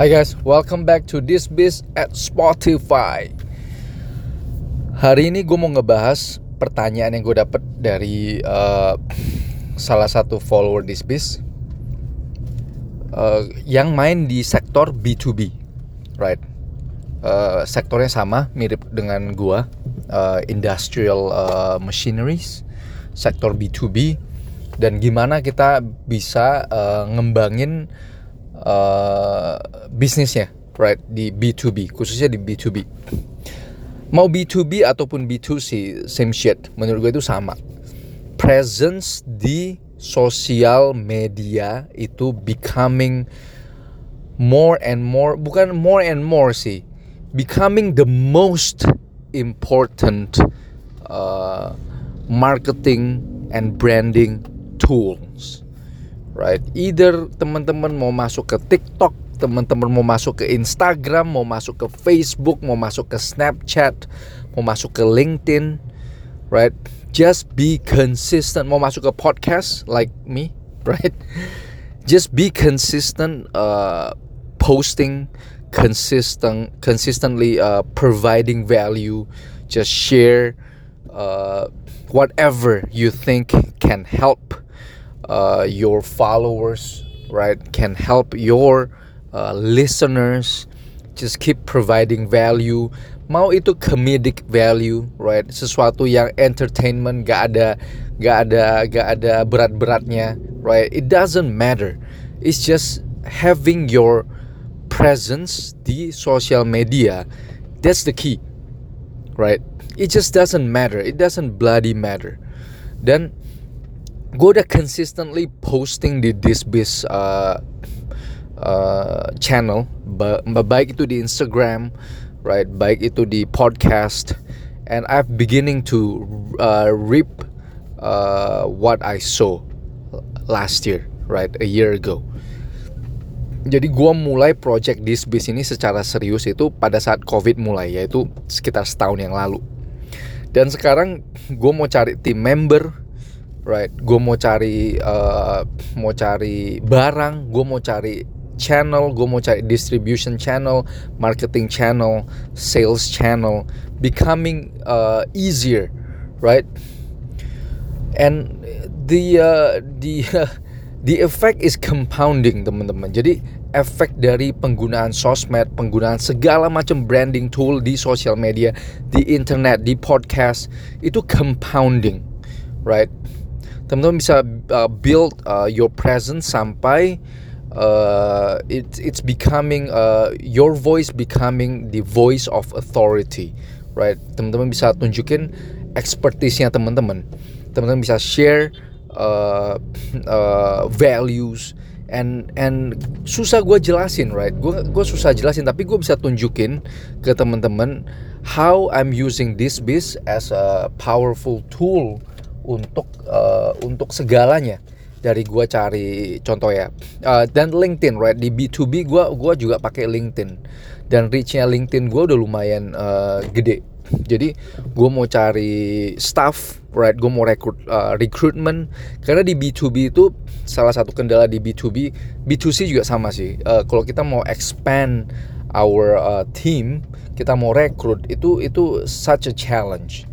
Hi guys, welcome back to this biz at Spotify. Hari ini gue mau ngebahas pertanyaan yang gue dapet dari uh, salah satu follower this biz uh, yang main di sektor B2B, right? Uh, sektornya sama, mirip dengan gue, uh, industrial uh, machineries, sektor B2B, dan gimana kita bisa uh, ngembangin uh, bisnisnya right? Di B2B khususnya di B2B mau B2B ataupun B2C same shit. Menurut gue itu sama. Presence di sosial media itu becoming more and more bukan more and more sih. Becoming the most important uh, marketing and branding tools right? Either teman-teman mau masuk ke TikTok, teman-teman mau masuk ke Instagram, mau masuk ke Facebook, mau masuk ke Snapchat, mau masuk ke LinkedIn, right? Just be consistent. Mau masuk ke podcast like me, right? Just be consistent uh, posting, consistent, consistently uh, providing value. Just share uh, whatever you think can help uh, your followers, right? Can help your uh, listeners. Just keep providing value. Mau itu comedic value, right? Sesuatu yang entertainment, gak ada, gak ada, gak ada berat-beratnya, right? It doesn't matter. It's just having your presence di social media. That's the key, right? It just doesn't matter. It doesn't bloody matter. Dan gue udah consistently posting di this biz uh, uh, channel. Ba baik itu di Instagram right? Baik itu di podcast. And I've beginning to uh, reap uh, what I saw last year right? A year ago. Jadi gue mulai project this biz ini secara serius itu pada saat covid mulai yaitu sekitar setahun yang lalu. Dan sekarang gue mau cari tim member right. Gue mau cari uh, mau cari barang gue mau cari channel gue mau cari distribution channel marketing channel sales channel becoming uh, easier. Right. And the uh, the uh, the effect is compounding teman-teman. Jadi efek dari penggunaan sosmed, penggunaan segala macam branding tool di social media, di internet, di podcast itu compounding, right? Teman-teman bisa uh, build uh, your presence sampai uh, it's it's becoming uh, your voice becoming the voice of authority right? Teman-teman bisa tunjukin expertise-nya teman-teman. Teman-teman bisa share uh, uh, values and and susah gue jelasin right? Gue gue susah jelasin tapi gue bisa tunjukin ke teman-teman how I'm using this biz as a powerful tool untuk uh, untuk segalanya. Dari gua cari contoh ya. Uh, dan LinkedIn right? Di B2B gua gua juga pakai LinkedIn. Dan reachnya LinkedIn gua udah lumayan uh, gede. Jadi gue mau cari staff right? Gue mau rekrut uh, recruitment. Karena di B2B itu salah satu kendala di B2B B2C juga sama sih. Uh, kalau kita mau expand our uh, team kita mau rekrut itu itu such a challenge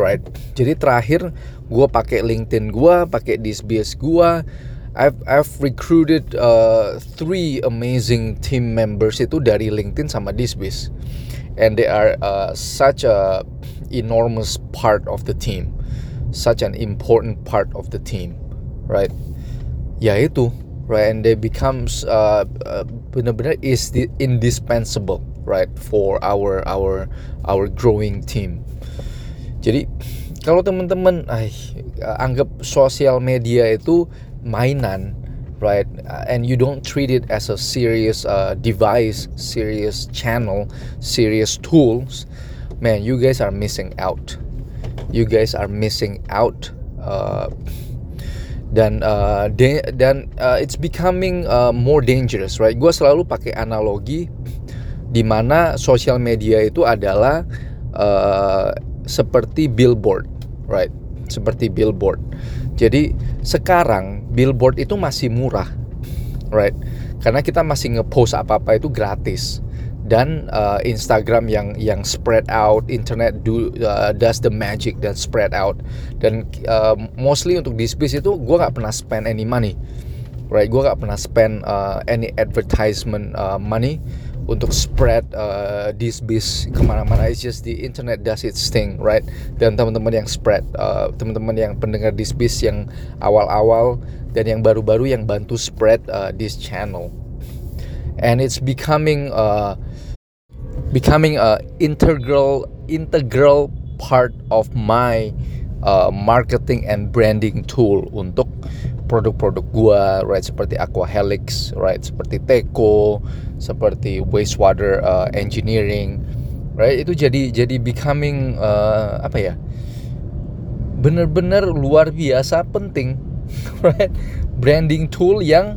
right. Jadi terakhir gue pakai LinkedIn gue pakai DSBS gue I've I've recruited uh, three amazing team members itu dari LinkedIn sama Disbis, and they are uh, such a enormous part of the team, such an important part of the team, right? Ya itu, right? And they becomes uh, uh, benar-benar is the indispensable, right, for our our our growing team. Jadi kalau teman-teman anggap sosial media itu mainan, right? And you don't treat it as a serious uh, device, serious channel, serious tools, man, you guys are missing out. You guys are missing out. Uh, dan uh, dan uh, it's becoming uh, more dangerous, right? Gue selalu pakai analogi di mana sosial media itu adalah uh, seperti billboard, right? Seperti billboard. Jadi sekarang billboard itu masih murah, right? karena kita masih ngepost apa apa itu gratis dan uh, Instagram yang yang spread out, internet do uh, does the magic dan spread out. Dan uh, mostly untuk displays itu gue nggak pernah spend any money, right? Gue nggak pernah spend uh, any advertisement uh, money untuk spread uh, this bis ke mana-mana. It's just the internet does its thing, right? Dan teman-teman yang spread, uh, teman-teman yang pendengar this bis yang awal-awal dan yang baru-baru yang bantu spread uh, this channel. And it's becoming uh, becoming a integral integral part of my uh, marketing and branding tool untuk produk-produk gua right seperti Aquahelix right seperti Teko seperti wastewater uh, engineering right? Itu jadi jadi becoming uh, apa ya? Bener-bener luar biasa penting right? Branding tool yang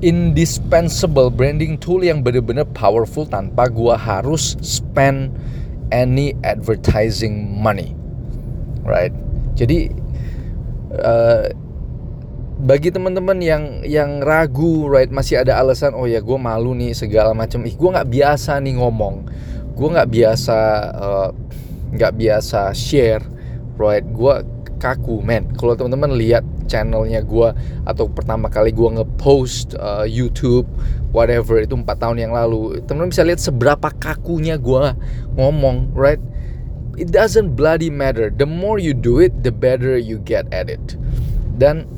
indispensable branding tool yang benar-benar powerful tanpa gua harus spend any advertising money right? Jadi uh, bagi teman-teman yang yang ragu right masih ada alasan oh ya gue malu nih segala macam. Ih gue nggak biasa nih ngomong. Gue nggak biasa eh, nggak uh, biasa share right? Gue kaku men kalau teman-teman lihat channelnya gue atau pertama kali gue ngepost uh, YouTube whatever itu empat tahun yang lalu teman-teman bisa lihat seberapa kakunya gue ngomong right? It doesn't bloody matter. The more you do it the better you get at it. Dan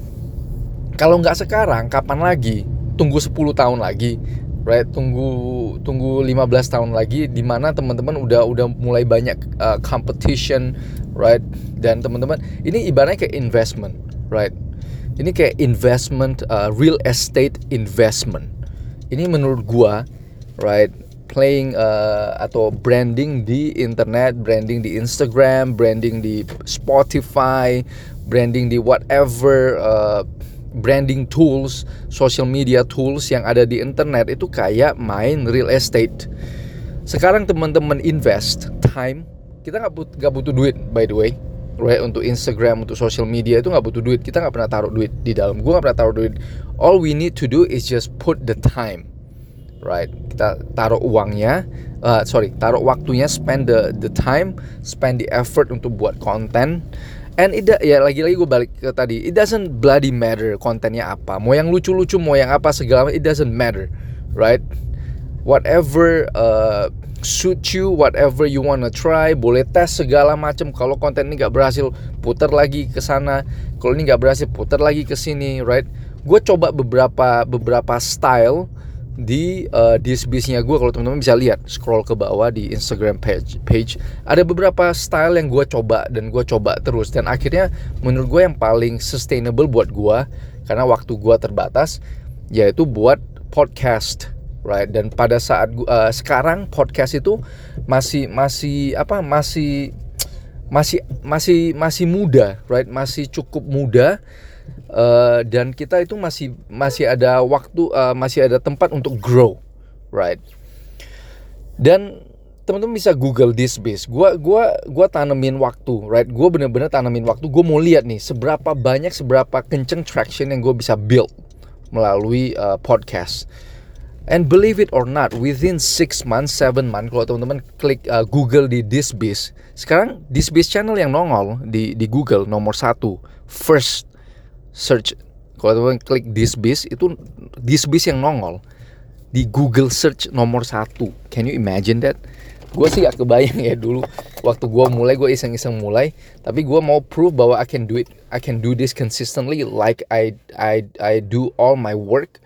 kalau nggak sekarang kapan lagi? Tunggu 10 tahun lagi right? Tunggu tunggu 15 tahun lagi di mana teman-teman udah udah mulai banyak uh, competition right? Dan teman-teman ini ibaratnya kayak investment right? Ini kayak investment uh, real estate investment. Ini menurut gua right? Playing uh, atau branding di internet branding di Instagram branding di Spotify branding di whatever uh, branding tools, social media tools yang ada di internet itu kayak main real estate. Sekarang teman-teman invest time, kita nggak gak butuh duit by the way, right? Untuk Instagram, untuk social media itu nggak butuh duit. Kita nggak pernah taruh duit di dalam. Gue nggak pernah taruh duit. All we need to do is just put the time, right? Kita taruh uangnya, uh, sorry, taruh waktunya, spend the the time, spend the effort untuk buat konten And it ya lagi-lagi gue balik ke tadi, it doesn't bloody matter kontennya apa, mau yang lucu-lucu, mau yang apa segala, it doesn't matter, right? Whatever uh, suit you, whatever you wanna try, boleh tes segala macam. Kalau konten ini gak berhasil, putar lagi ke sana. Kalau ini gak berhasil, putar lagi ke sini, right? Gue coba beberapa beberapa style di uh, disbisnya gue kalau teman-teman bisa lihat scroll ke bawah di Instagram page page ada beberapa style yang gue coba dan gue coba terus. Dan akhirnya menurut gue yang paling sustainable buat gue karena waktu gue terbatas yaitu buat podcast right? Dan pada saat gua, uh, sekarang podcast itu masih masih apa masih masih masih masih muda right? Masih cukup muda uh, dan kita itu masih masih ada waktu uh, masih ada tempat untuk grow right dan teman-teman bisa Google this base. Gua gua gua tanemin waktu, right? Gua bener-bener tanemin waktu. Gue mau lihat nih seberapa banyak, seberapa kenceng traction yang gue bisa build melalui uh, podcast. And believe it or not, within six months, seven months, kalau teman-teman klik uh, Google di this base, sekarang this base channel yang nongol di di Google nomor satu, first search kalau teman klik this biz itu this biz yang nongol. Di Google search nomor satu. Can you imagine that? Gue sih gak kebayang ya dulu. Waktu gue mulai gue iseng-iseng mulai. Tapi gue mau prove bahwa I can do it I can do this consistently like I I I do all my work.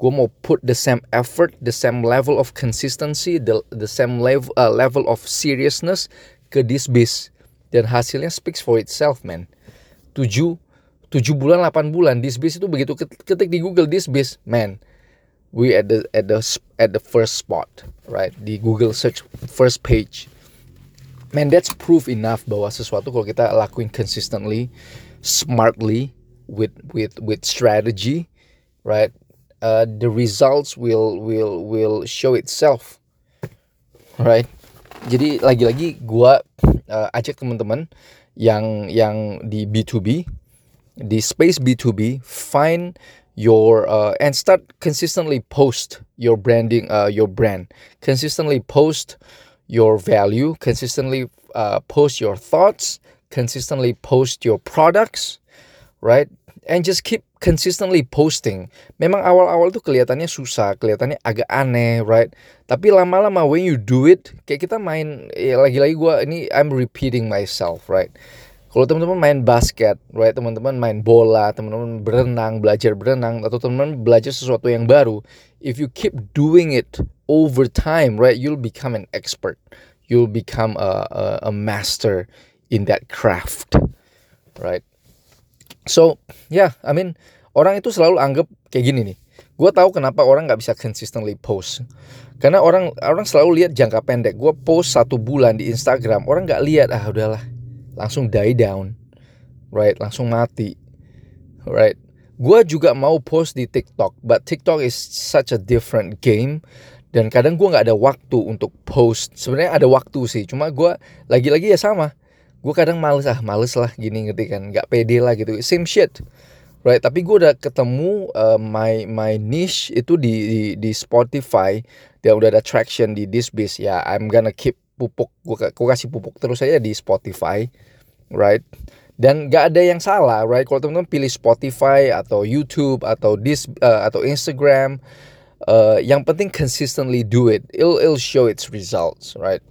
Gue mau put the same effort the same level of consistency the the same level uh, level of seriousness ke this biz. Dan hasilnya speaks for itself man. 7 7 bulan 8 bulan disbase itu begitu. Ketik di Google disbase man we at the at the at the first spot right? Di Google search first page. Man that's proof enough bahwa sesuatu kalau kita lakuin consistently smartly with with with strategy right uh, the results will will will show itself right? Jadi lagi-lagi gua uh, ajak teman-teman yang yang di B2B di space B2B find your uh, and start consistently post your branding uh, your brand. Consistently post your value consistently uh, post your thoughts consistently post your products right? And just keep consistently posting. Memang awal-awal tuh kelihatannya susah kelihatannya agak aneh right? Tapi lama-lama when you do it kayak kita main ya lagi-lagi gue ini I'm repeating myself right kalau teman-teman main basket, right, teman-teman main bola, teman-teman berenang, belajar berenang, atau teman-teman belajar sesuatu yang baru, if you keep doing it over time, right, you'll become an expert. You'll become a, a, a master in that craft, right? So, yeah, I mean, orang itu selalu anggap kayak gini nih. Gue tahu kenapa orang nggak bisa consistently post. Karena orang orang selalu lihat jangka pendek. Gue post satu bulan di Instagram, orang nggak lihat ah udahlah langsung die down, right? Langsung mati, right? Gue juga mau post di TikTok, but TikTok is such a different game. Dan kadang gue nggak ada waktu untuk post. Sebenarnya ada waktu sih, cuma gue lagi-lagi ya sama. Gue kadang males ah, males lah gini ngerti kan, nggak pede lah gitu. Same shit, right? Tapi gue udah ketemu uh, my my niche itu di di, di Spotify. Dia udah ada traction di this biz ya. I'm gonna keep pupuk gue, kasih pupuk terus aja di Spotify right? Dan gak ada yang salah right? Kalau teman-teman pilih Spotify atau YouTube atau this uh, atau Instagram uh, yang penting consistently do it. It'll, it'll show its results right?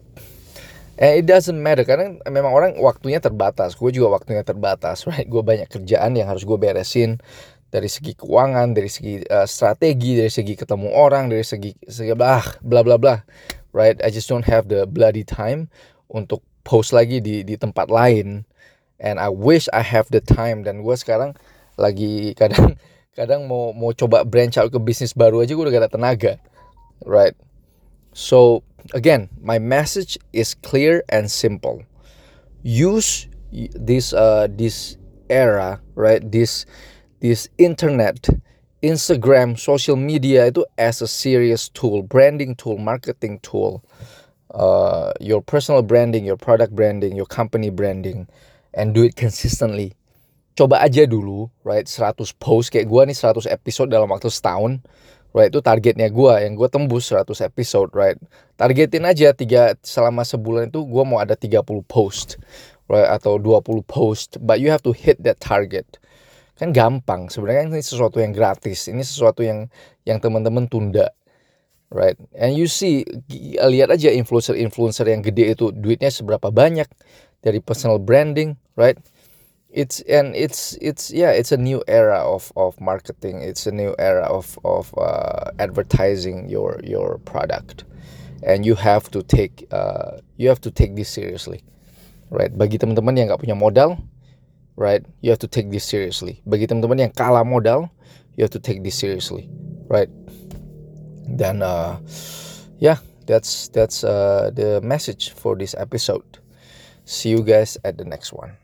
And it doesn't matter karena memang orang waktunya terbatas. Gue juga waktunya terbatas right? Gue banyak kerjaan yang harus gue beresin dari segi keuangan, dari segi uh, strategi, dari segi ketemu orang, dari segi segi blah bla bla bla right? I just don't have the bloody time untuk post lagi di di tempat lain. And I wish I have the time dan gue sekarang lagi kadang kadang mau mau coba branch out ke bisnis baru aja gue udah gak ada tenaga, right? So again, my message is clear and simple. Use this uh this era, right? This this internet Instagram, social media itu as a serious tool, branding tool, marketing tool, uh, your personal branding, your product branding, your company branding, and do it consistently. Coba aja dulu, right? 100 post kayak gue nih 100 episode dalam waktu setahun, right? Itu targetnya gue, yang gue tembus 100 episode, right? Targetin aja tiga selama sebulan itu gue mau ada 30 post, right? Atau 20 post, but you have to hit that target kan gampang. Sebenarnya ini sesuatu yang gratis. Ini sesuatu yang yang teman-teman tunda. Right? And you see lihat aja influencer-influencer yang gede itu duitnya seberapa banyak dari personal branding right? It's and it's it's yeah it's a new era of of marketing. It's a new era of of uh, advertising your your product. And you have to take uh, you have to take this seriously. Right? Bagi teman-teman yang nggak punya modal right? You have to take this seriously. Bagi teman-teman yang kalah modal, you have to take this seriously, right? Dan uh, yeah, that's that's uh, the message for this episode. See you guys at the next one.